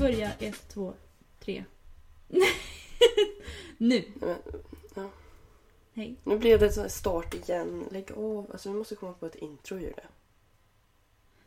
Börjar ett, två, tre. nu. Men, ja. Hej. Nu blev det så här start igen. Lägg av. Alltså vi måste komma på ett intro Julia.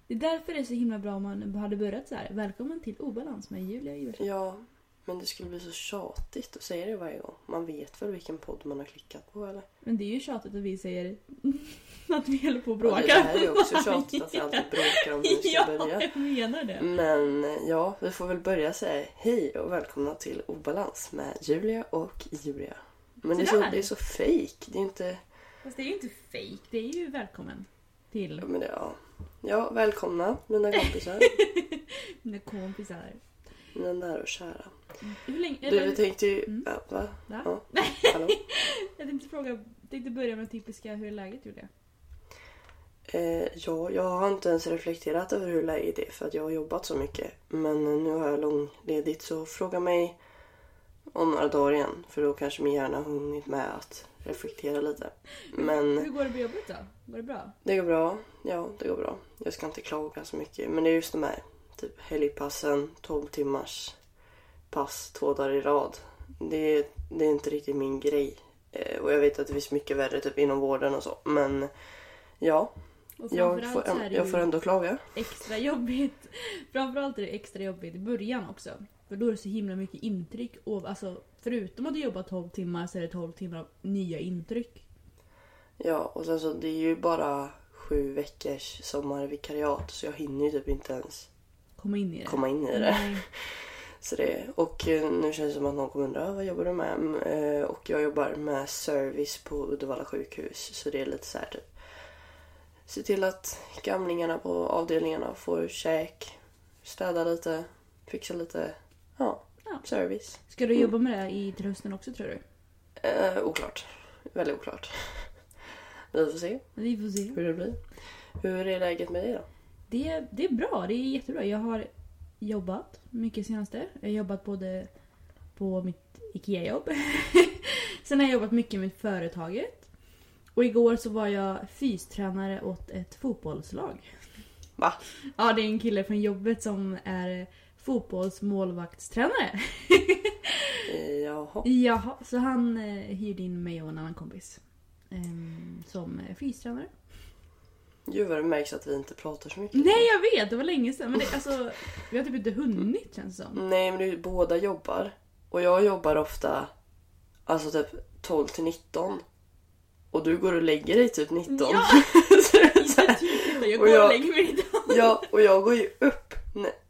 Det är därför det är så himla bra om man hade börjat så här. Välkommen till Obalans med Julia Iversson. Ja, men det skulle bli så tjatigt att säga det varje gång. Man vet väl vilken podd man har klickat på eller? Men det är ju tjatigt att vi säger att vi håller på och Ja, bråkar. det här är också tjatigt att vi alltid bråkar om hur vi ska Ja, börja. jag menar det. Men ja, vi får väl börja säga hej och välkomna till Obalans med Julia och Julia. Men det är, så, det är så fake. Det är inte... Fast det är ju inte fake. Det är ju välkommen till Ja, men det, ja. ja, välkomna mina kompisar. mina kompisar. mina nära och kära. Hur länge... Du, vi tänkte ju... Mm. Ja, va? Va? Ja. Hallå? jag tänkte fråga, tänkte börja med typiska hur är läget Julia? Eh, ja, jag har inte ens reflekterat över hur läget är för att jag har jobbat så mycket. Men nu har jag långledigt så fråga mig om några dagar igen. För då kanske min hjärna har hunnit med att reflektera lite. Hur Men går det på jobbet då? Går det bra? det går bra. Ja, det går bra. Jag ska inte klaga så mycket. Men det är just de här typ helgpassen, 12 timmars pass två dagar i rad. Det, det är inte riktigt min grej. Eh, och jag vet att det finns mycket värre typ inom vården och så. Men ja, Och jag får, det jag får ändå klaga. extra jobbigt. Framförallt är det extra jobbigt i början också. För då är det så himla mycket intryck. Och, alltså, förutom att du jobbar 12 timmar så är det 12 timmar av nya intryck. Ja, och sen så det är ju bara sju veckors sommarvikariat så jag hinner ju typ inte ens Komma in i det. komma in i det. Nej. Så det och eh, nu känns det som att någon kommer undra "Ah, vad jobbar du med? Mm, eh, Och jag jobbar med service på Uddevalla sjukhus så det är lite så här typ Se till att gamlingarna på avdelningarna får käk, städa lite, fixa lite, ja, Ja. service. Ska du jobba med det i till hösten också tror du? Eh, oklart. Väldigt oklart. Vi får se Vi får se. hur det blir. Hur är läget med dig då? Det, det är bra, det är jättebra. Jag har jobbat mycket senaste. Jag har jobbat både på mitt IKEA-jobb. Sen har jag jobbat mycket med företaget. Och igår så var jag fystränare åt ett fotbollslag. Va? Ja, det är en kille från jobbet som är fotbollsmålvaktstränare. Jaha. Jaha, så han eh, hyrde in mig och en annan kompis. ehm, som fystränare. Gud vad det märks att vi inte pratar så mycket. Nej jag vet, det var länge sedan. Men det, alltså, vi har typ inte hunnit känns det som. Nej men det båda jobbar. Och jag jobbar ofta alltså typ 12 till 19. Och du går och lägger dig typ 19. Ja! Så det är så här- Jag går och jag- lägger mig idag. ja, och jag går ju upp.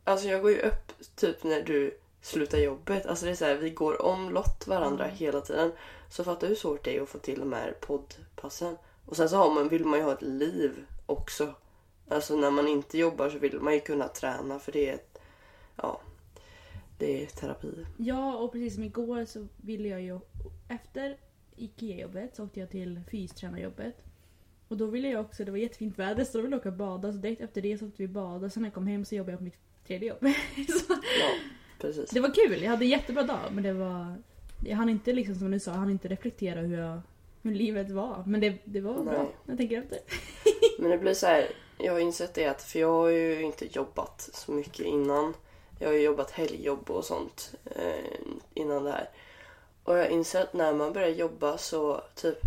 Alltså jag går ju upp typ när du slutar jobbet. Alltså det är så här, vi går omlott varandra hela tiden. Så fattar hur svårt det är att få till de här poddpassen. Och sen så har man, vill man ju ha ett liv också. Alltså när man inte jobbar så vill man ju kunna träna för det är ett, ja, det är terapi. Ja, och precis som igår så ville jag ju... Efter IKEA-jobbet så åkte jag till fystränarjobbet. Och då ville jag också, det var jättefint väder så då ville jag åka och bada. Så direkt efter det så åkte vi bada. Sen när jag kom hem så jobbade jag på mitt tredje jobb. så, Ja, precis. det var kul, jag hade en jättebra dag. Men det var... Jag hann inte liksom som du sa, jag hann inte reflektera hur, jag, hur livet var. Men det, det var bra Nej. när jag tänker efter. Men det blir så här, jag har insett det att, för jag har ju inte jobbat så mycket innan. Jag har ju jobbat helgjobb och sånt eh, innan det här. Och jag insett att när man börjar jobba så typ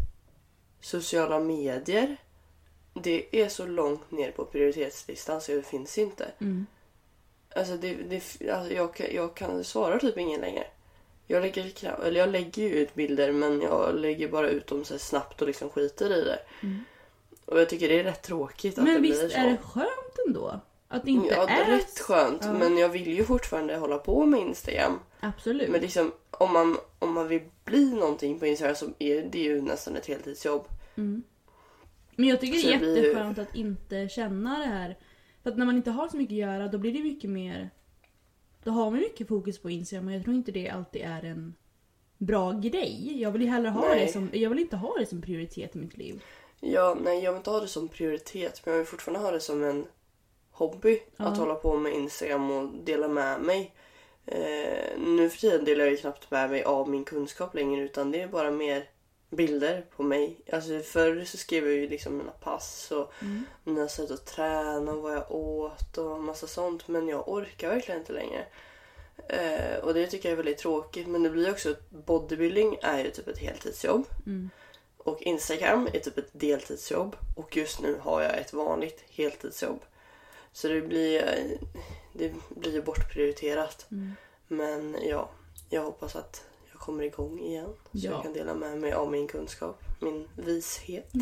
sociala medier. Det är så långt ner på prioritetslistan så det finns inte. Mm. Alltså, det, det, alltså jag, kan- jag kan svara typ ingen längre. Jag lägger, eller jag lägger ju ut bilder men jag lägger bara ut dem så snabbt och liksom skiter i det. Mm. Och jag tycker det är rätt tråkigt att det Men blir visst så. är det skönt ändå? Att det inte ja, är... rätt skönt. Ja. Men jag vill ju fortfarande hålla på med Instagram. Absolut. Men liksom, om man, om man vill bli någonting på Instagram så är det ju nästan ett heltidsjobb. Mm. Men jag tycker Så det är det blir ju- jätteskönt att inte känna det här. För att när man inte har så mycket att göra då blir det mycket mer... Då har man mycket fokus på Instagram och jag tror inte det alltid är en bra grej. Jag vill ju hellre ha Nej. det som... Jag vill inte ha det som prioritet i mitt liv. Ja, nej jag vill inte ha det som prioritet men jag vill fortfarande ha det som en hobby. Ja. Att hålla på med Instagram och dela med mig. Eh, nu för tiden delar jag ju knappt med mig av min kunskap längre utan det är bara mer bilder på mig. Alltså förr så skrev jag ju liksom mina pass och mina sätt att träna och vad jag åt och massa sånt men jag orkar verkligen inte längre. Eh, och det tycker jag är väldigt tråkigt men det blir också att bodybuilding är ju typ ett heltidsjobb. Och Instagram är typ ett deltidsjobb. Och just nu har jag ett vanligt heltidsjobb. Så det blir, eh, det blir ju bortprioriterat. Men ja, jag hoppas att jag kommer igång igen. Så Ja. jag kan dela med mig av min kunskap, min vishet.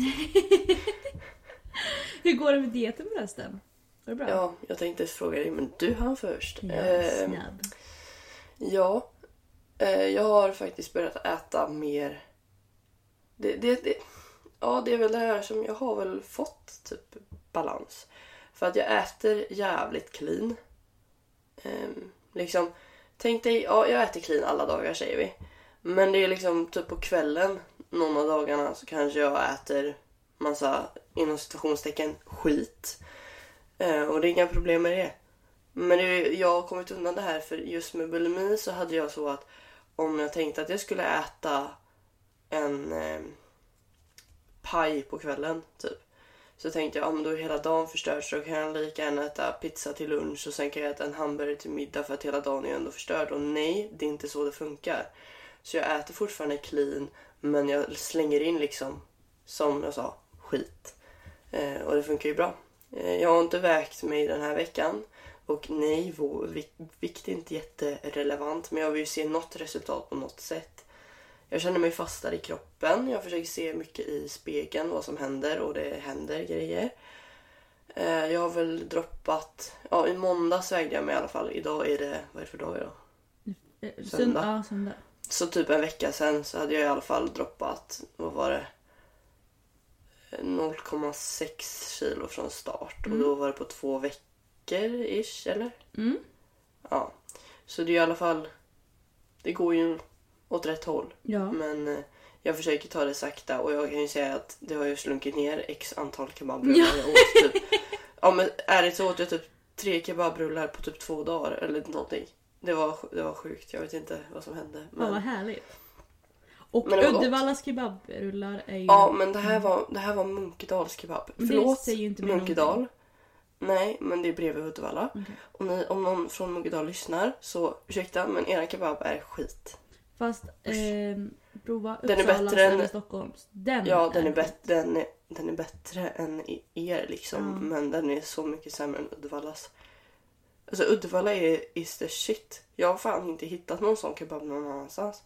Hur går det med dieten förresten? Går det bra? Ja, jag tänkte fråga dig, men du hann först. Ja, Eh, snabb. Ja, eh, jag har faktiskt börjat äta mer. Det, det, det, ja, det är väl det här som jag har väl fått typ balans. För att jag äter jävligt clean. Ehm, liksom, tänk dig, ja jag äter clean alla dagar säger vi. Men det är liksom typ på kvällen någon av dagarna så kanske jag äter massa inom citationstecken skit. Eh, och det är inga problem med det. Men det, jag har kommit undan det här för just med bulimi så hade jag så att om jag tänkte att jag skulle äta en eh, paj på kvällen typ. Så tänkte jag, ja men då är hela dagen förstörd så då kan jag lika gärna äta pizza till lunch och sen kan jag äta en hamburgare till middag för att hela dagen är ändå förstörd. Och nej, det är inte så det funkar. Så jag äter fortfarande clean men jag slänger in liksom, som jag sa, skit. Eh, och det funkar ju bra. Eh, jag har inte vägt mig den här veckan. Och nej, vikt är inte jätterelevant men jag vill ju se något resultat på något sätt. Jag känner mig fastare i kroppen. Jag försöker se mycket i spegeln vad som händer och det händer grejer. Eh, Jag har väl droppat... Ja, i måndags vägde jag mig i alla fall. Idag är det... Vad är det för dag idag? Eh, söndag. Ja, söndag. Så typ en vecka sen så hade jag i alla fall droppat, vad var det? 0,6 kilo från start och då var det på två veckor ish eller? Mm. Ja. Så det är i alla fall, det går ju åt rätt håll. Ja. Men eh, jag försöker ta det sakta och jag kan ju säga att det har ju slunkit ner x antal kebabrullar jag åt. Typ. Ja men ärligt så åt jag typ tre kebabrullar på typ två dagar eller någonting. Det var, det var sjukt, jag vet inte vad som hände. Ja, Men... vad härligt. Och Men. Uddevallas kebabrullar är ju... Ja, men det här var, det här var Munkedals kebab. Det Förlåt säger ju inte Munkedal. någonting. Nej, men det är bredvid Uddevalla. Okej. Om, ni, om någon från Munkedal lyssnar så ursäkta, men era kebab är skit. Fast eh, prova Den är bättre än- Stockholms. Den Ja, den är, bet, den, är, den är bättre än er liksom. Ja. Men den är så mycket sämre än Uddevallas. Alltså Uddevalla är is the shit. Jag har fan inte hittat någon sån kebab någon annanstans.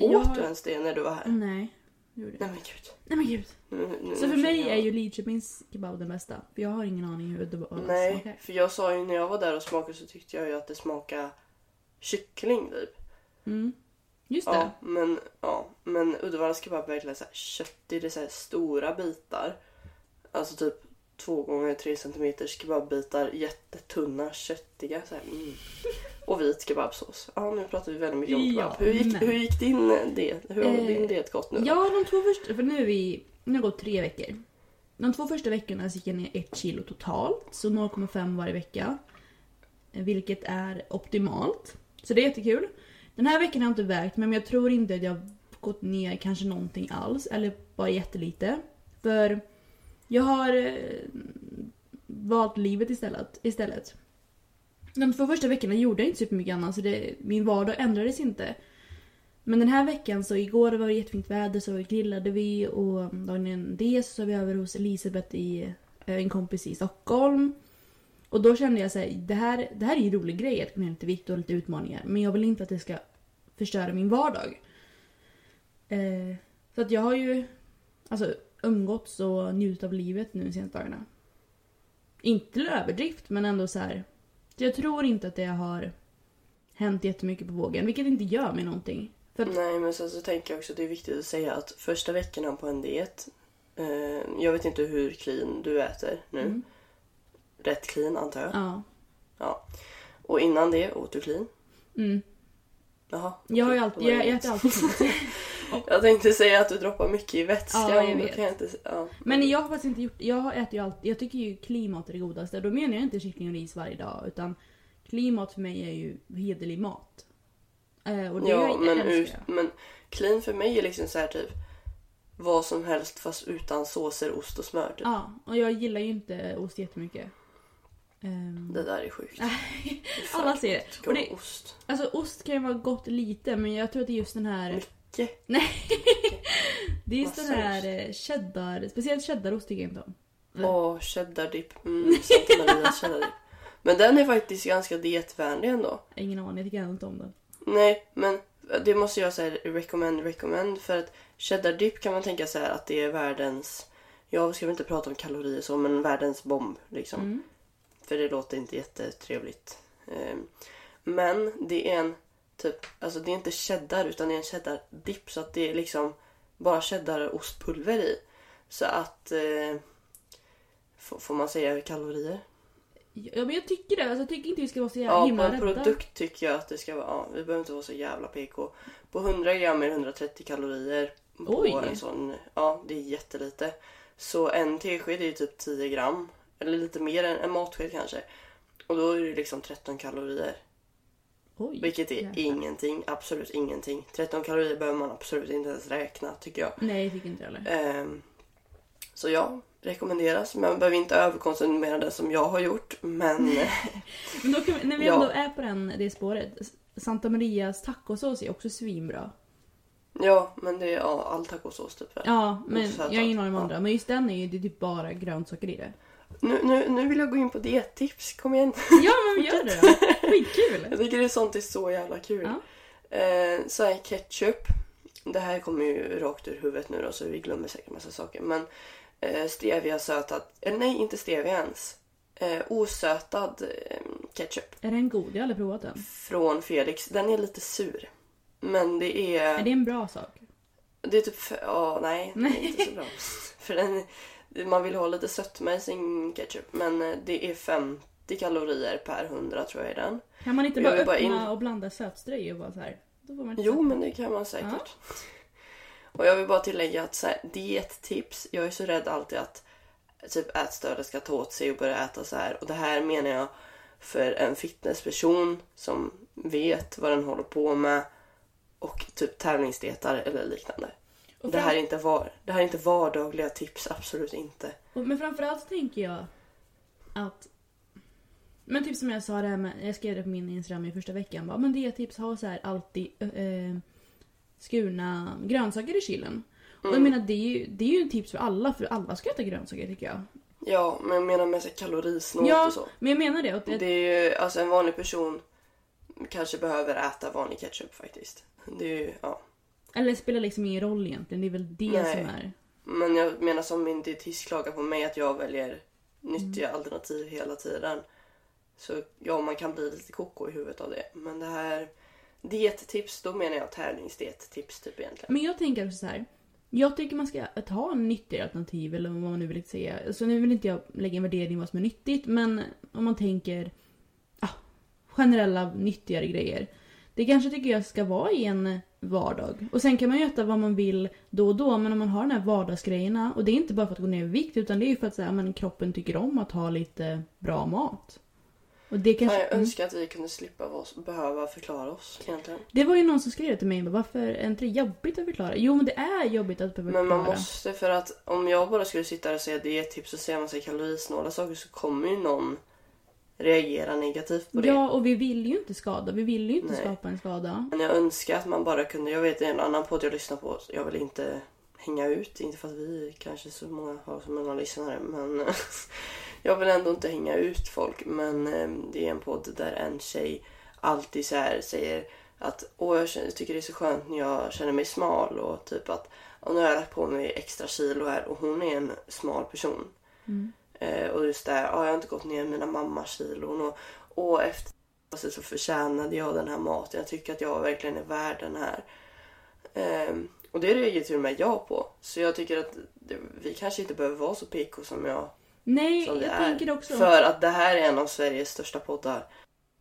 Åt Jag- du ens det när du var här? Nej. gjorde. Nej men gud. Nej men gud. Nu, nu, Så för mig jag- är ju Lidköpings kebab den bästa. För jag har ingen aning hur Uddevallas Nej, smakar. för jag sa ju när jag var där och smakade så tyckte jag ju att det smakade kyckling typ. Mm. Just det. Ja, men, ja, men Uddevallas kebab är verkligen så här köttig. Det är så här stora bitar. Alltså typ två gånger tre centimeters kebabbitar. Jättetunna, köttiga. Så här, mm. Och vit kebabsås. Ja, nu pratar vi väldigt mycket om Ja, kebab. Hur gick, men- hur gick din det? Hur har Eh, din diet gått nu? då? Ja, de två första... För nu är vi... Nu har gått tre veckor. De två första veckorna så gick jag ner ett kilo totalt. Så 0,5 varje vecka. Vilket är optimalt. Så det är jättekul. Den här veckan har jag inte vägt men jag tror inte att jag gått ner kanske någonting alls. Eller bara jättelite. För jag har eh, valt livet istället. istället. De två första veckorna gjorde jag inte supermycket annat så det, min vardag ändrades inte. Men den här veckan så igår var det jättefint väder så grillade vi och dagen innan det så var vi över hos Elisabeth i eh, en kompis i Stockholm. Och då kände jag här, det här, det här är ju en rolig grej att gå ner lite vikt och lite utmaningar. Men jag vill inte att det ska förstöra min vardag. Eh, så att jag har ju alltså, umgåtts och njutit av livet nu de senaste dagarna. Inte till överdrift men ändå så här. Jag tror inte att det har hänt jättemycket på vågen. Vilket inte gör mig någonting. För att, Nej, men sen så tänker jag också att det är viktigt att säga att första veckorna på en diet. Eh, jag vet inte hur clean du äter nu. Mm. Rätt clean antar jag. ja. Ja. Och innan det åt du clean. Mm. Jaha. Jag har ju alltid, jag, jag äter alltid. Jag tänkte säga att du droppar mycket i vätskan. Ja, jag vet. Jag inte, ja. Men jag har faktiskt inte gjort, jag äter ju alltid, jag tycker ju klimat är det godaste. Då menar jag inte kyckling och ris varje dag utan klimat för mig är ju hederlig mat. Eh, och det Ja, men, ut, men clean för mig är liksom så här typ vad som helst fast utan såser, ost och smör. Typ. Ja, och jag gillar ju inte ost jättemycket. Ehm, Det där är sjukt. Alla ser det. Och det- ost. Alltså ost kan ju vara gott lite men jag tror att det är just den här... Mycket. Nej. det är just den Massa här eh, cheddar... Speciellt cheddarost tycker jag inte om. Åh, cheddardipp. Mm, Santa Marias cheddardipp. Men den är faktiskt ganska dietvänlig ändå. Ingen aning, jag tycker inte om den. Nej, men det måste jag säga recommend, recommend. För att cheddardipp kan man tänka sig att det är världens... Jag ska väl inte prata om kalorier så, men världens bomb liksom. Mm. För det låter inte jättetrevligt. Ehm, Men det är en typ, alltså det är inte cheddar utan det är en cheddardipp så att det är liksom bara cheddar och ostpulver i. Så att, eh, får, man säga kalorier? Ja men jag tycker det, alltså, jag tycker inte vi ska vara så jävla Ja, på himla en rädda. produkt tycker jag att det ska vara, ja, vi behöver inte vara så jävla PK. På 100 gram är det 130 kalorier. På Oj. en sån, ja det är jättelite. Så en tesked är ju typ 10 gram. Eller lite mer än en matsked kanske. Och då är det liksom 13 kalorier. Oj, Vilket är jävlar. ingenting, absolut ingenting. 13 kalorier behöver man absolut inte ens räkna tycker jag. Nej, jag tycker inte jag heller. Ehm, så ja, rekommenderas. Man behöver inte överkonsumera det som jag har gjort. Men Men då kan vi, när vi Ja. ändå är på den, det spåret. Santa Marias tacosås är också svinbra. ja, men det är ja, all tacosås typ. Ja, men jag har ingen aning om andra. Men just den är ju det är typ bara grönsaker i det. Nu, nu, nu vill jag gå in på diettips, kom igen. Ja men gör det då! Skitkul! Jag tycker det är sånt är så jävla kul. Ja. Eh, så här, ketchup. Det här kommer ju rakt ur huvudet nu då så vi glömmer säkert massa saker. Men eh, stevia sötad, eller nej inte stevia ens. Eh, osötad eh, ketchup Är den god? Jag har aldrig provat den. från Felix. Den är lite sur. Men det är... Är det en bra sak? Det är typ... f- Ja, nej. Det är inte så bra. För den, man vill ha lite sötma i sin ketchup. Men eh, det är 50 kalorier per 100 tror jag i den. Kan man inte bara vill bara öppna in- och blanda sötströj och bara så här? Jo, sötma. men det kan man säkert. Och jag vill bara tillägga att så här, diettips. Jag är så rädd alltid att typ ätstörda ska ta åt sig och börja äta så här. Och det här menar jag för en fitnessperson som vet vad den håller på med och typ tävlingsdietar eller liknande. Och Det här, är inte var, det här är inte vardagliga tips, absolut inte. Och- Men framförallt tänker jag att... Men typ som jag sa det här med, jag skrev det på min Instagram i första veckan. Bara, men det är tips, ha så här alltid eh, skurna grönsaker i kylen. Och jag Mm. menar det är, ju, det är ju en tips för alla, för alla ska äta grönsaker tycker jag. Ja, men jag menar med kalorisnålt Ja, och så. men jag menar det. Och det, Det är ju, alltså en vanlig person kanske behöver äta vanlig ketchup faktiskt. Det är ju, ja. Eller det spelar liksom ingen roll egentligen, det är väl det Nej. som är... Men jag menar som min dietist klagar på mig att jag väljer nyttiga alternativ hela tiden. Så ja, man kan bli lite koko i huvudet av det. Men det här diettips, då menar jag tävlingsdiettips typ egentligen. Men jag tänker så här. Jag tycker man ska ha en nyttigare alternativ eller vad man nu vill säga. Så nu vill inte jag lägga en värdering i vad som är nyttigt men om man tänker ah, generella nyttigare grejer. Det kanske tycker jag ska vara i en vardag. Och sen kan man ju äta vad man vill då och då men om man har de här vardagsgrejerna och det är inte bara för att gå ner i vikt utan det är ju för att så här, men kroppen tycker om att ha lite bra mat. Och det kanske... jag önskar att vi kunde slippa vara, behöva förklara oss egentligen. Det var ju någon som skrev det till mig. Varför är inte det jobbigt att förklara? Jo men det är jobbigt att behöva Men man förklara. måste för att om jag bara skulle sitta där och säga diettips och säga massa kalorisnåla saker så kommer ju någon reagera negativt på det. Ja, och vi vill ju inte skada. Vi vill ju inte Nej. skapa en skada. Men jag önskar att man bara kunde, jag vet en annan podd jag lyssnar på, jag vill inte hänga ut, inte för att vi kanske så många har så många lyssnare men jag vill ändå inte hänga ut folk men eh, det är en podd där en tjej alltid så här säger att åh jag tycker det är så skönt när jag känner mig smal och typ att och nu har jag lagt på mig extra kilo här och hon är en smal person. Eh, och just det här, ja, jag har inte gått ner mina mammakilon och, och efter så förtjänade jag den här maten. Jag tycker att jag verkligen är värd den här. Ehm, och det reagerar till och med jag på. Så jag tycker att det, vi kanske inte behöver vara så PK som jag Nej, som jag är. tänker det också. För att det här är en av Sveriges största poddar.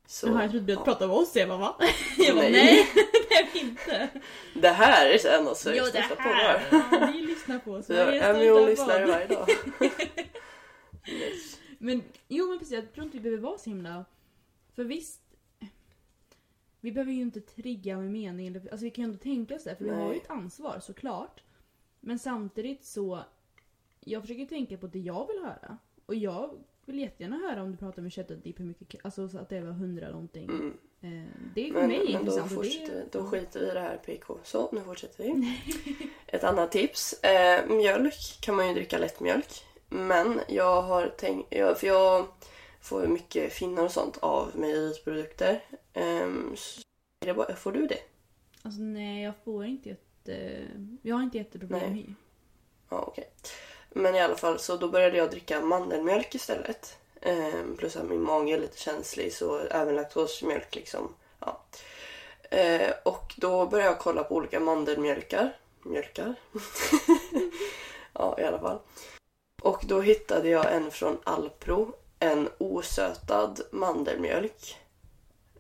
Så, Jaha, jag trodde du ja. pratade om oss. Jag bara va? Jag bara Nej. nej, det är vi inte. Det här är en av Sveriges Jo, det största här. poddar. Ja, vi lyssnar på Så jag Sveriges är med och största lyssnar varje dag. yes. Men jo men precis, jag tror inte vi behöver vara så himla... För visst... Vi behöver ju inte trigga med mening. eller- Alltså vi kan ju ändå tänka oss det, för vi har ju Nej. ett ansvar såklart. Men samtidigt så... Jag försöker tänka på det jag vill höra. Och jag vill jättegärna höra om du pratar med köttet i hur mycket... Alltså så att det var hundra någonting. Mm. Eh, det är för Men, mig men då, intressant. fortsätter, det, då skiter vi i det här PK. Så, nu fortsätter vi. Ett annat tips. Eh, mjölk kan man ju dricka lättmjölk. Men jag har tänkt... Jag, för jag får mycket finnar och sånt av mejeriprodukter. Um, det bara, får du det? Alltså nej, jag får inte jätte... Jag har inte jätteproblem Nej. med. Ja, okej. Men i alla fall så då började jag dricka mandelmjölk istället. Ehm, plus att min mage är lite känslig så även laktosmjölk liksom. Ja. Eh, och då började jag kolla på olika mandelmjölkar. Mjölkar? ja, i alla fall. Och då hittade jag en från Alpro. En osötad mandelmjölk.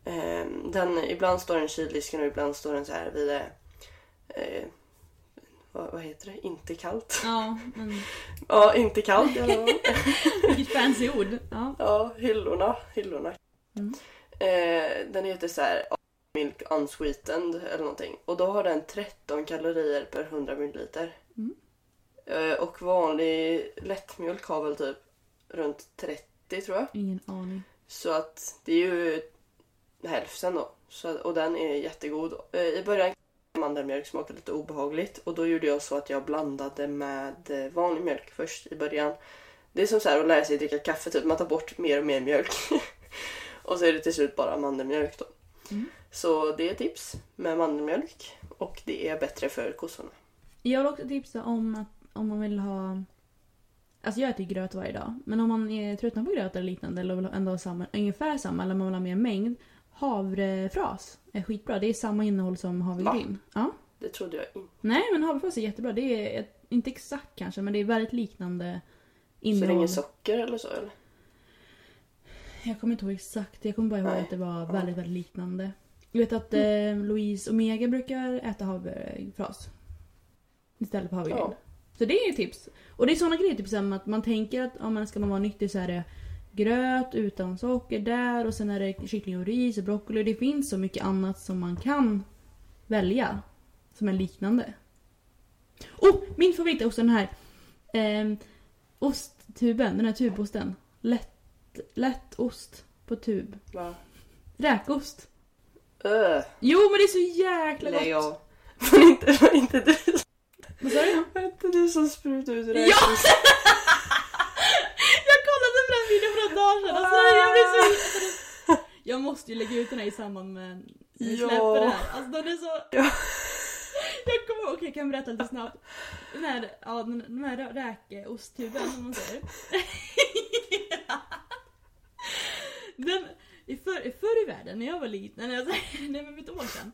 Ehm, den, ibland står den i kyldisken och ibland står den så här vid det, eh, vad, vad heter det? Inte kallt. Ja, men Ja, inte kallt i alla fall. vilket fancy ord. Ja. Ja, hyllorna. hyllorna. Mm. Eh, den heter så här Milk Unsweetened eller någonting. Och då har den 13 kalorier per 100 milliliter. Mm. Eh, och vanlig lättmjölk har väl typ runt 30 tror jag. Ingen aning. Så att det är ju hälften då. Så, och den är jättegod. Eh, I början mandelmjölk smakade lite obehagligt och då gjorde jag så att jag blandade med eh, vanlig mjölk först i början. Det är som så att lära sig dricka kaffe, typ man tar bort mer och mer mjölk. och så är det till slut bara mandelmjölk då. Mm. Så det är tips med mandelmjölk och det är bättre för kossorna. Jag vill också tipsa om att om man vill ha... Alltså jag äter gröt varje dag. Men om man är tröttnad på gröt eller liknande eller vill ändå ha samma, ungefär samma eller man vill ha mer mängd. Havrefras är skitbra. Det är samma innehåll som havregryn. Ja. Det trodde jag inte. Nej men havrefras är jättebra. Det är ett, inte exakt kanske men det är väldigt liknande Så det är innehåll. inget socker eller så eller? Jag kommer inte ihåg exakt. Jag kommer bara ihåg Nej. att det var väldigt, väldigt liknande. Jag vet att eh, Louise Omega brukar äta havrefras. Istället för havregryn. Ja. Så det är ett tips. Och det är såna grejer typ som att man tänker att om man ska man vara nyttig så är det gröt utan socker där och sen är det kyckling och ris och broccoli. Det finns så mycket annat som man kan välja. Som är liknande. Oh! Min favorit är också den här eh, osttuben. Den här tubosten. Lätt, lätt ost på tub. Va? Räkost. Öh, Jo men det är så jäkla gott. av. Var inte, var inte du Vad sa du? Var inte du som sprutade ut Ja! räkor? jag kollade på den videon för ett dag sedan. Alltså, jag blir så... Jag måste ju lägga ut den här i samband med när vi Ja. släpper det här. Alltså den är så... Ja. Jag kommer ihåg, okej jag kan berätta lite snabbt. Den här, ja, den, här räkeosttuben som man säger. Den, i för, förr i världen när jag var liten, nej men för ett år sedan.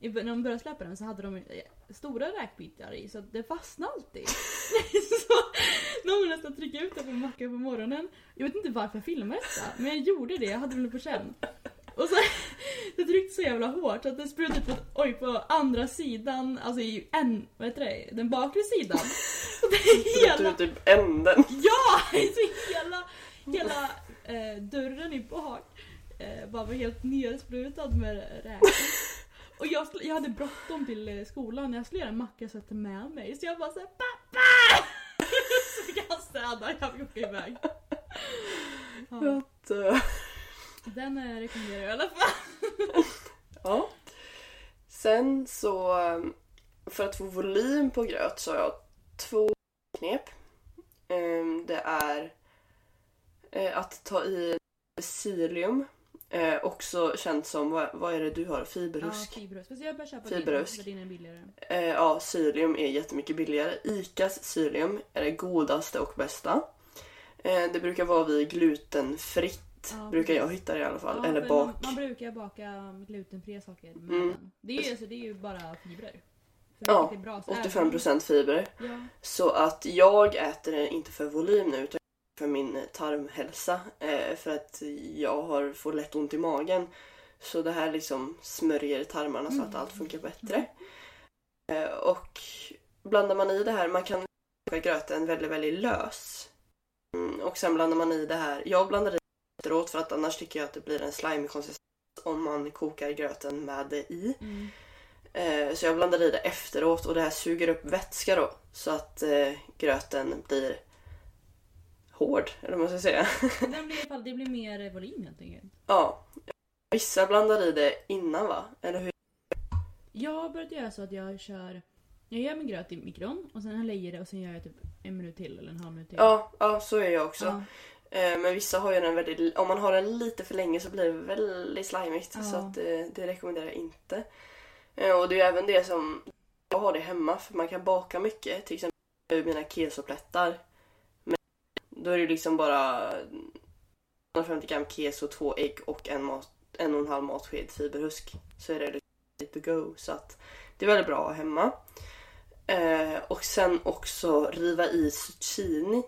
När de började släppa den så hade de eh, stora räkbitar i så det fastnade alltid. så någon nästan trycka ut det på en macka på morgonen. Jag vet inte varför jag filmade detta men jag gjorde det, jag hade den på känn. Och så det tryckte så jävla hårt så att det sprutade ut på, oj, på andra sidan, alltså i en, vad heter det, den bakre sidan. Så det är hela, ut typ änden. ja! Så hela, hela eh, dörren i bak eh, bara var helt nersprutad med räkor. Och jag, jag hade bråttom till eh, skolan, jag skulle göra en macka så jag hade med mig. Så jag bara såhär pappa! så fick jag städa, jag fick åka iväg. Ja, den eh, rekommenderar jag i alla fall. Ja. Sen så, eh, för att få volym på gröt så har jag två knep. Ehm, Det är att ta i psyllium. Eh, Också känt som, vad, vad är det du har? Ja, Fiberhusk? fiberhusk. Fast jag börjar köpa Fiberhusk. din, för din är billigare. Eh, ja, psyllium är jättemycket billigare. ICAs psyllium är det godaste och bästa. Eh, det brukar vara vid glutenfritt. Ja, brukar jag hitta det i alla fall. Ja, Eller bak. Man, man brukar baka glutenfria saker med Mm. den. Det är, ju, alltså, det är ju bara fibrer. Ja, vilket är bra. Så även- 85% fibrer. Ja. Så att jag äter det inte för volym nu utan för min tarmhälsa. Eh, för att jag har, får lätt ont i magen. Så det här liksom smörjer tarmarna så att allt funkar bättre. Eh, och blandar man i det här, man kan koka gröten väldigt, väldigt lös. Mm, och sen blandar man i det här. Jag blandar i efteråt för att annars tycker jag att det blir en slimig konsistens om man kokar gröten med det i. Mm. Eh, så jag blandar i det efteråt och det här suger upp vätska då. Så att eh, gröten blir hård, eller vad man ska säga. Den blir i alla fall, det blir mer volym helt enkelt. ja. Vissa blandar i det innan va? Eller hur? Jag har börjat göra så att jag kör... Jag gör min gröt i mikron och sen häller jag i det och sen gör jag typ en minut till eller en halv minut till. Ja, ja så är jag också. Ja. Eh, men vissa har ju den väldigt... Om man har den lite för länge så blir det väldigt slimigt. Ja. Så att, eh, det rekommenderar jag inte. Eh, och det är ju även det som... Jag har det hemma för man kan baka mycket. Till exempel mina kesoplättar. Då är det liksom bara 150 gram keso, två ägg och en, mat, en och en halv matsked fiberhusk. Så är det liksom to go. Så att det är väldigt bra att ha hemma. Eh, och sen också riva i zucchini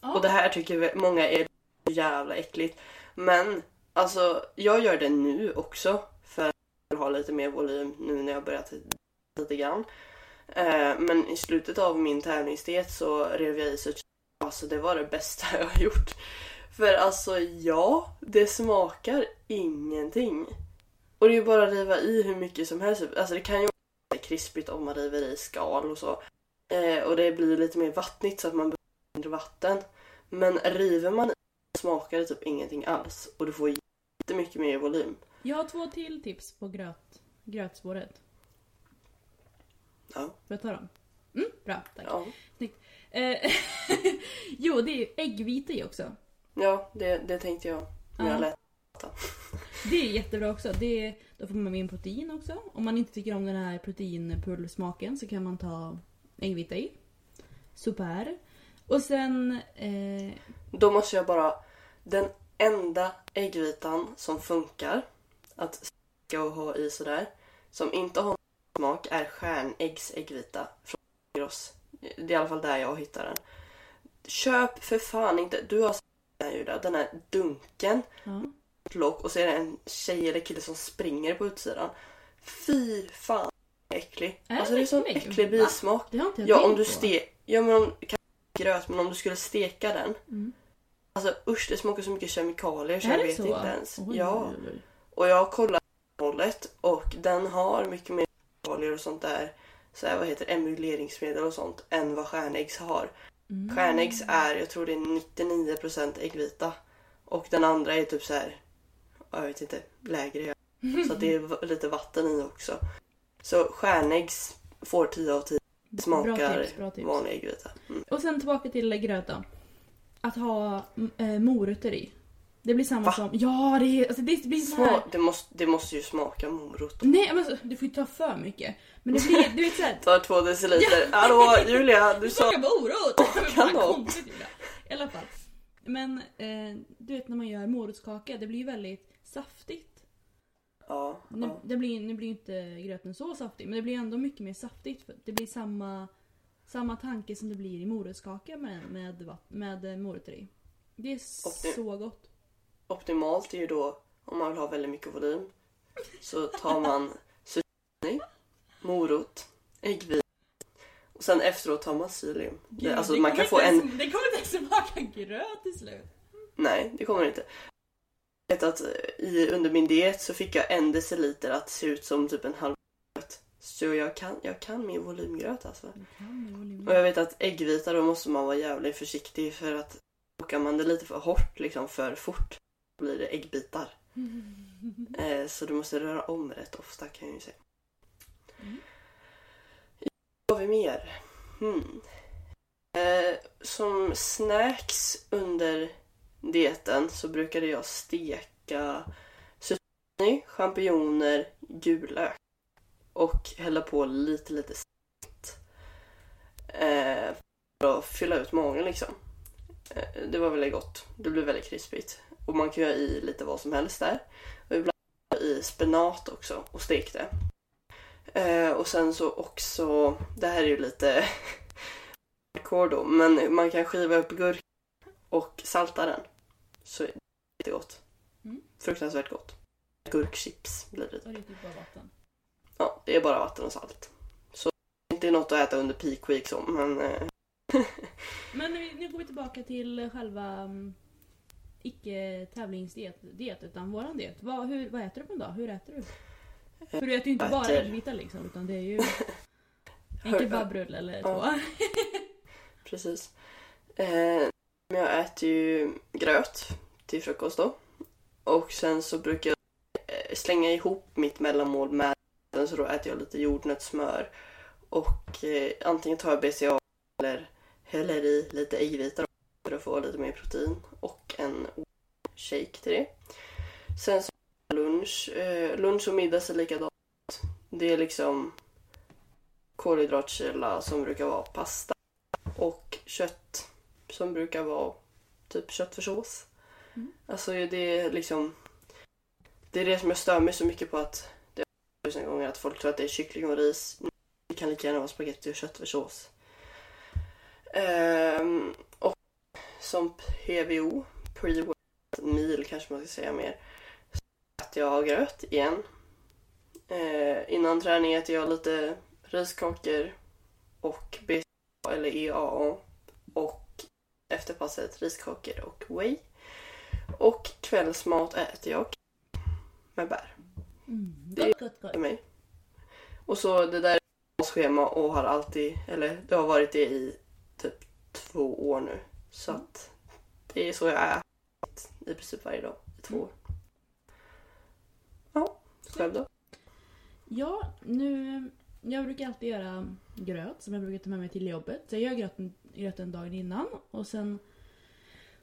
Ja. och det här tycker många är jävla äckligt. Men alltså, jag gör det nu också. För att ha lite mer volym nu när jag börjat lite grann. Eh, men i slutet av min tävlingsdiet så rev jag i zucchini. Alltså det var det bästa jag har gjort. För alltså ja, det smakar ingenting. Och det är ju bara att riva i hur mycket som helst. Alltså det kan ju vara krispigt om man river i skal och så. Eh, och det blir lite mer vattnigt så att man behöver mindre vatten. Men river man i smakar det typ ingenting alls. Och du får jättemycket mer volym. Jag har två till tips på gröt, grötspåret. Ja. Får jag ta dem? Mm, bra, tack. Ja, Eh, jo, det är ju äggvita i också. ja det, det tänkte jag. Men jag Ja. lät Det är jättebra också. Det då får man med in protein också. Om man inte tycker om den här proteinpulversmaken så kan man ta äggvita i. Super. Och sen... Eh, Då måste jag bara... Den enda äggvitan som funkar att steka och ha i sådär, som inte har smak, är stjärnäggsäggvita från Gross. Det är i alla fall där jag hittar den. Köp för fan inte... Du har sett den här Julia, den här dunken, ja. lock och så är det en tjej eller kille som springer på utsidan. Fy fan äcklig. Är alltså det är sån äcklig? bismak. Det har inte jag Ja, om du ste... Ja, men om... Gröt, men om du skulle steka den. Mm. Alltså usch, det smakar så mycket kemikalier så Är jag det vet så? inte ens. Oj, ja. oj, oj. Och jag har kollat hållet och den har mycket mer kemikalier och sånt där. Så här, vad heter emuleringsmedel och sånt än vad stjärnäggs har. Mm. Stjärnäggs är, jag tror det är 99% äggvita. Och den andra är typ så här, ja, jag vet inte, lägre. Så det är lite vatten i också. Så stjärnäggs får 10 av 10. Smakar tips, tips. vanlig äggvita. Mm. Och sen tillbaka till gröt då. Att ha äh, morötter i. Det blir samma Va? som... Ja, det, är, alltså, det blir så här... Sma- det, måste, det måste ju smaka morot. Nej, men alltså, du får ju ta för mycket. Men det blir, du vet såhär... Tar två deciliter. Hallå Julia, du sa... smakar morot! Fan, kanon. konstigt, Julia. I alla fall. Men eh, du vet när man gör morotskaka, det blir ju väldigt saftigt. Ja, Nu, ja. det blir, nu blir ju inte gröten så saftig, men det blir ändå mycket mer saftigt. För det blir samma, samma tanke som det blir i morotskaka med, med, vatt- med eh, morötter i. Det är Och det- så gott. Optimalt är ju då om man vill ha väldigt mycket volym. Så tar man zucchini, morot, äggvita och sen efteråt tar man psyllium. Gud, alltså det man kan få inte en... ens, Det kommer inte ens smaka gröt till slut. Nej, det kommer det inte. Jag vet att i, under min diet så fick jag en deciliter att se ut som typ en halv gröt. Så jag kan, jag kan min volymgröt alltså. Och jag vet att äggvita då måste man vara jävligt försiktig för att kokar man det lite för hårt, liksom för fort, blir det äggbitar. Eh, så du måste röra om rätt ofta kan jag ju säga. Mm. Vad har vi mer? Eh, som snacks under dieten så brukade jag steka zucchini, champinjoner, gulök och hälla på lite lite salt. Eh, för att fylla ut magen liksom. Eh, Det var väldigt gott. Det blev väldigt krispigt. Och man kan göra i lite vad som helst där. Och ibland i spenat också och stek det. Eh, och sen så också, det här är ju lite hardcore då, men man kan skiva upp gurka och salta den. Så det är jättegott. Mm. Fruktansvärt gott. Gurkchips blir det. Och det är typ bara vatten. Ja, det är bara vatten och salt. Så det är inte något att äta under peak week så, men eh, Men nu, går vi tillbaka till själva um, icke tävlingsdiet diet, utan våran diet. Vad, hur, vad äter du på en dag? Hur äter du? För du äter ju inte bara äggvita liksom, utan det är ju en kebabrulle eller Ja. två. Precis. Eh, jag äter ju gröt till frukost då. Och sen så brukar jag eh, slänga ihop mitt mellanmål med så då äter jag lite jordnötssmör. Och eh, antingen tar jag BCA eller häller i lite äggvita för att få lite mer protein. Och en shake till det. Sen så lunch. Eh, lunch och middag ser likadant. Det är liksom kolhydratkälla som brukar vara pasta och kött som brukar vara typ köttfärssås. Mm. Alltså det är liksom det är det som jag stör mig så mycket på att det har tusen gånger att folk tror att det är kyckling och ris. Det kan lika gärna vara spagetti och köttfärssås. Ehm, och som PVO, pre-workout meal kanske man ska säga mer, så äter jag gröt igen. Eh, innan träning äter jag lite riskakor och BCAA eller EAA och efter passet riskakor och whey. Och kvällsmat äter jag med bär Mm. Gott, gott, gott. för mig. Och så det där är schema och har alltid, eller det har varit det i två år nu. Så att det är så jag är i princip varje dag i två år. Ja, själv då? Ja, nu... Jag brukar alltid göra gröt som jag brukar ta med mig till jobbet. Så jag gör gröten, gröten dagen innan och sen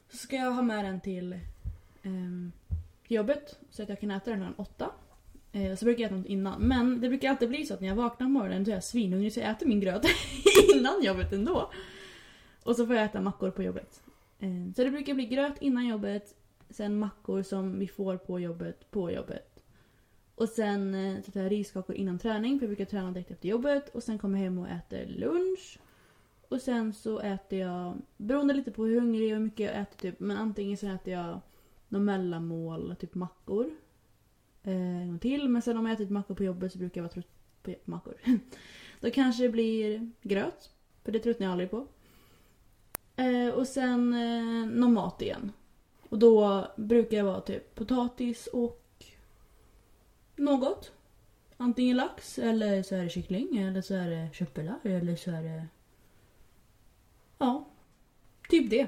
så ska jag ha med den till ehm, jobbet så att jag kan äta den klockan åtta. Eh, så brukar jag äta något innan. Men det brukar alltid bli så att när jag vaknar på morgonen så är jag svinhungrig så jag äter min gröt innan jobbet ändå. Och så får jag äta mackor på jobbet. Eh, så det brukar bli gröt innan jobbet, sen mackor som vi får på jobbet på jobbet. Och sen eh, så tar jag riskakor innan träning för jag brukar träna direkt efter jobbet. Och sen kommer jag hem och äter lunch. Och sen så äter jag, beroende lite på hur hungrig och hur mycket jag äter typ, men antingen så äter jag någon mellanmål, typ mackor. Eh, en gång till. Men sen om jag ätit mackor på jobbet så brukar jag vara trött på mackor. Då kanske det blir gröt. För det tröttnar jag aldrig på. Eh, och sen eh, någon mat igen. Och då brukar jag vara typ potatis och något. Antingen lax eller så är det kyckling eller så är det köttbullar eller så är det... Ja. Typ det.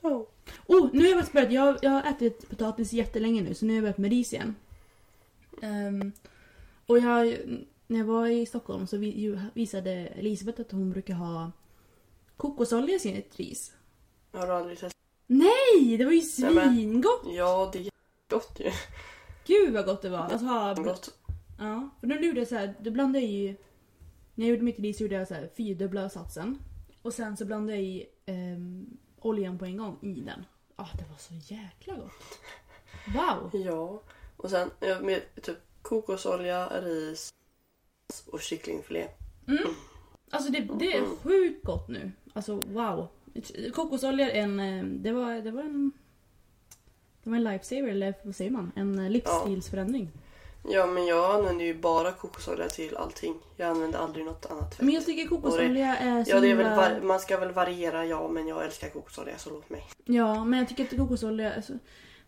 Ja. Oh, nu har jag faktiskt börjat. Jag, jag har ätit potatis jättelänge nu så nu har jag börjat med ris igen. Ehm, och jag, när jag var i Stockholm så visade Elisabeth att hon brukar ha kokosolja i sitt ris. Har du aldrig testat? Nej! Det var ju svingott! Ja, det är gott ju. Gud vad gott det var! Alltså, ha, Gott. ja, för då gjorde jag så här, då blandade jag i... När jag gjorde mitt ris gjorde jag så här fyrdubbla satsen. Och sen så blandade jag i ehm, oljan på en gång i den. Ah, det var så jäkla gott! Wow! Ja. Och sen ja, med typ kokosolja, ris och kycklingfilé. Alltså det, det är sjukt gott nu. Alltså wow. Kokosolja är en... eh, Det var, det var en... Det var en lifesaver, eller vad säger man? En eh, livsstilsförändring. Ja, men jag använder ju bara kokosolja till allting. Jag använder aldrig något annat fett. Men jag tycker kokosolja är så Ja, det är väl var- man ska väl variera, ja, men jag älskar kokosolja så låt mig. Ja, men jag tycker att kokosolja... Alltså,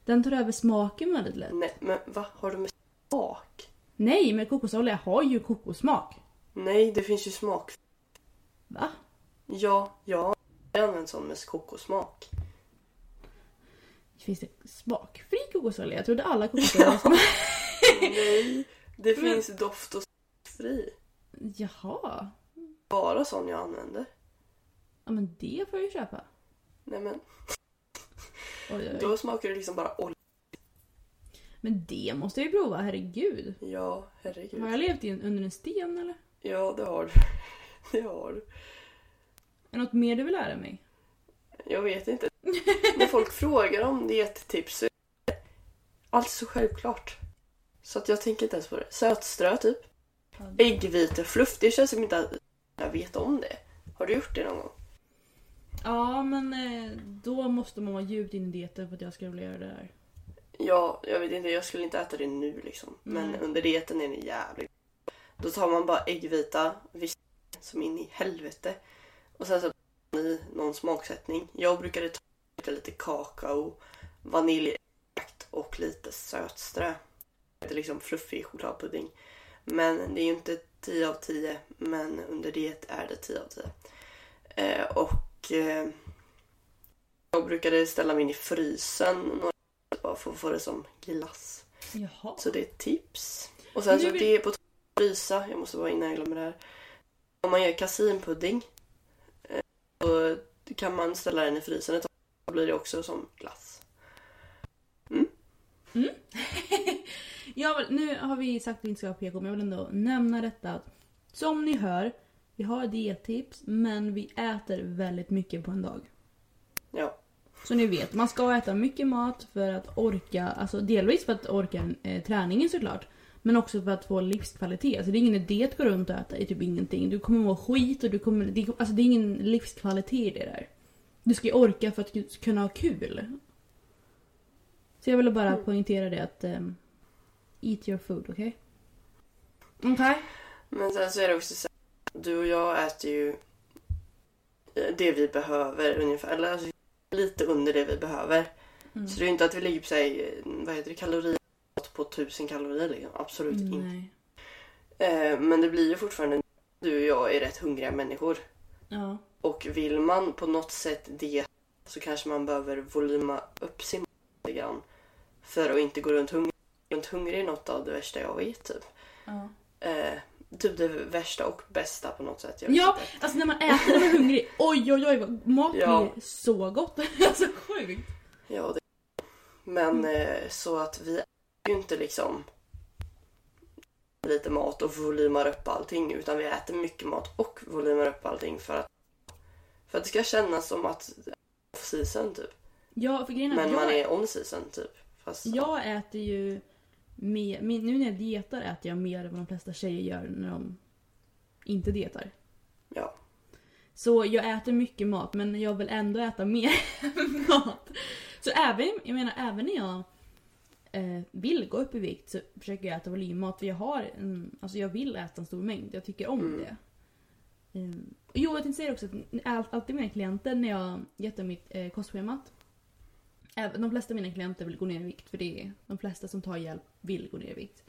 den tar över smaken väldigt lätt. Nej, men va? Har du med smak? Nej, men kokosolja har ju kokossmak. Nej, det finns ju smak. Va? Ja, ja. Jag använder sån med kokossmak. Finns det smakfri kokosolja? Jag trodde alla kokosolja var smak... Nej, det finns doft och fri. Jaha. Bara sån jag använder. Ja, men det får jag ju köpa. Nej men, oj, oj. då smakar det liksom bara olja. Men det måste jag ju prova, herregud. Ja, herregud. Har jag levt i en, under en sten eller? Ja, det har du. Det har du. Är det något mer du vill lära mig? Jag vet inte. När folk frågar om diettips så är det allt så självklart. Så att jag tänker inte ens på det. Sötströ typ. Äggvitefluff, det känns som inte att jag vet om det. Har du gjort det någon gång? Ja, men eh, då måste man vara djupt inne i dieten för att jag ska vilja göra det här. Ja, jag vet inte. Jag skulle inte äta det nu liksom. Men Nej. under dieten är det jävligt Då tar man bara äggvita, som in i helvete. Och sen så i någon smaksättning. Jag brukade ta lite kakao, vaniljextrakt och lite sötströ. Är liksom fluffig chokladpudding. Men det är ju inte 10 av 10. Men under diet är det 10 av 10. Eh, och eh, jag brukade ställa mig in i frysen några bara för att få det som glass. Jaha. Så det är ett tips. Och sen så vill- det är på att frysa. Jag måste bara innan jag glömmer det här. Om man gör kasinpudding. Så kan man ställa den i frysen ett tag. Då blir det också som glass. Jag vill, nu har vi sagt att vi inte ska ha PK, men jag vill ändå nämna detta. Som ni hör, vi har diettips, men vi äter väldigt mycket på en dag. Ja. Så ni vet, man ska äta mycket mat för att orka, alltså delvis för att orka eh, träningen såklart. Men också för att få livskvalitet. Alltså det är ingen idé att gå runt och äta i typ ingenting. Du kommer må skit och du kommer... Det, alltså det är ingen livskvalitet i det där. Du ska ju orka för att kunna ha kul. Så jag ville bara poängtera det att... ehm, eat your food, okej? Okej. Men sen så är det också så här, Du och jag äter ju eh, det vi behöver ungefär. Eller alltså, lite under det vi behöver. Mm. Så det är ju inte att vi ligger på sig, vad heter det, kalorier på 1000 kalorier liksom. Absolut inte. Nej. Eh, men det blir ju fortfarande, du och jag är rätt hungriga människor. Ja. Och vill man på något sätt det så kanske man behöver volyma upp sin mat lite grann. För att inte gå runt hungrig. Runt hungrig är något av det värsta jag vet typ. Ja. Eh, typ det värsta och bästa på något sätt. Ja, inte. alltså när man äter man är hungrig. Oj, oj, oj. Mat Ja. blir så gott. Alltså sjukt. Ja, det... Men Mm. eh, så att vi äter ju inte liksom lite mat och volymar upp allting utan vi äter mycket mat och volymar upp allting för att för att det ska kännas som att det är off season typ. Ja, för grejen är Men man jag, är on season typ. Fast, jag äter ju mer, nu när jag dietar äter jag mer än vad de flesta tjejer gör när de inte dietar. Ja. Så jag äter mycket mat men jag vill ändå äta mer mat. Så även, jag menar, även när jag eh, vill gå upp i vikt så försöker jag äta volymmat för jag har en, alltså jag vill äta en stor mängd. Jag tycker om Mm. det. Um, jo, jag tänkte säga också att all, alltid mina klienter när jag jättar mitt eh, kostschemat. De flesta av mina klienter vill gå ner i vikt för det är de flesta som tar hjälp vill gå ner i vikt.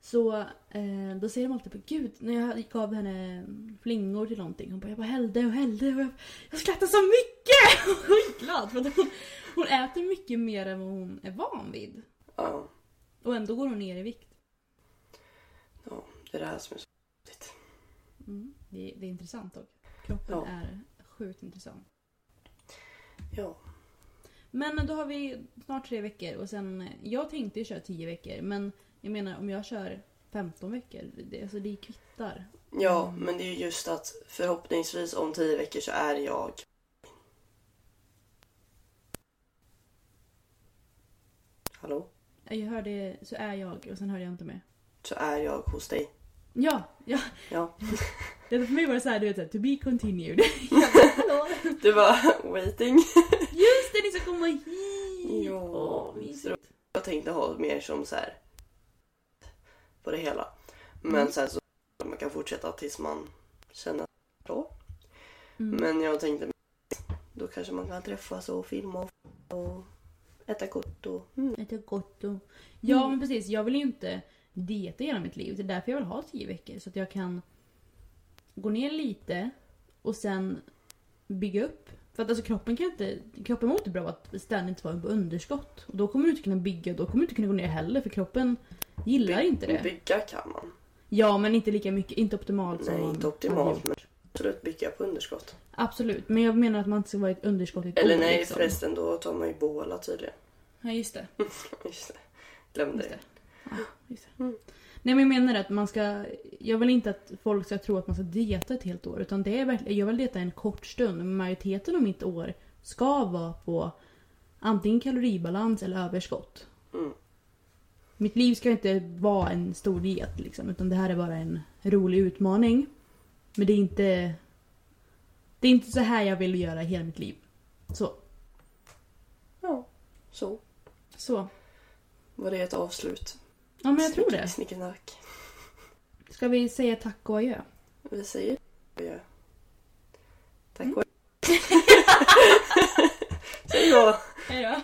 Så eh, då säger de alltid på gud, när jag gav henne flingor till någonting. Hon bara, jag bara hällde och hällde och jag, jag skrattade så mycket! Hon var skitglad för att hon, hon äter mycket mer än vad hon är van vid. ja. Och ändå går hon ner i vikt. Ja, det är det här som är så viktigt. Mm. Det, det är intressant dock. Kroppen Ja. är sjukt intressant. Ja. Men då har vi snart tre veckor och sen, jag tänkte ju köra tio veckor men jag menar om jag kör 15 veckor, det, alltså det kvittar. Ja, men det är ju just att förhoppningsvis om tio veckor så är jag Hallå? Jag hörde, så är jag och sen hörde jag inte mer. Så är jag hos dig. Ja, ja. Ja. Det för mig var det såhär, du vet såhär, to be continued. Jag bara, Hallå? Du var waiting. Just ni ska komma hit! Ja, Åh, mysigt. Jag tänkte ha mer som så här på det hela. Men Mm. sen så man kan fortsätta tills man känner då. Mm. Men jag tänkte då kanske man kan träffas och filma och, och äta gott och mm. Äta gott och... Ja men precis, jag vill ju inte dieta hela mitt liv. Det är därför jag vill ha tio veckor. Så att jag kan gå ner lite och sen bygga upp. För att alltså kroppen kan inte... Kroppen mår inte bra av att ständigt vara på underskott. Och då kommer du inte kunna bygga, då kommer du inte kunna gå ner heller för kroppen gillar inte det. Bygga kan man. Ja men inte lika mycket, inte optimalt som Nej, man inte optimalt men absolut bygga på underskott. Absolut, men jag menar att man inte ska vara i ett underskott i ett Eller år, nej liksom. förresten då tar man ju båla tydligen. Ja just det. Just det. Glömde Just det. det. Ja, just det. Mm. Nej men jag menar att man ska... Jag vill inte att folk ska tro att man ska dieta ett helt år. Utan det är verkligen... Jag vill dieta en kort stund. Men majoriteten av mitt år ska vara på antingen kaloribalans eller överskott. Mm. Mitt liv ska inte vara en stor diet liksom, utan det här är bara en rolig utmaning. Men det är inte... Det är inte så här jag vill göra hela mitt liv. Så. Ja, så. Så. Var det ett avslut? Ja men jag tror det. Snickernack. Ska vi säga tack och adjö? Vi säger ja. Tack Mm. och Säg då. Hejdå.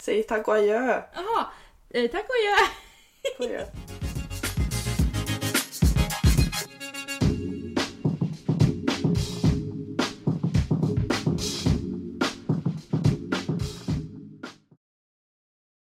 Säg tack och adjö. Jaha, eh, tack och adjö! Tack och adjö.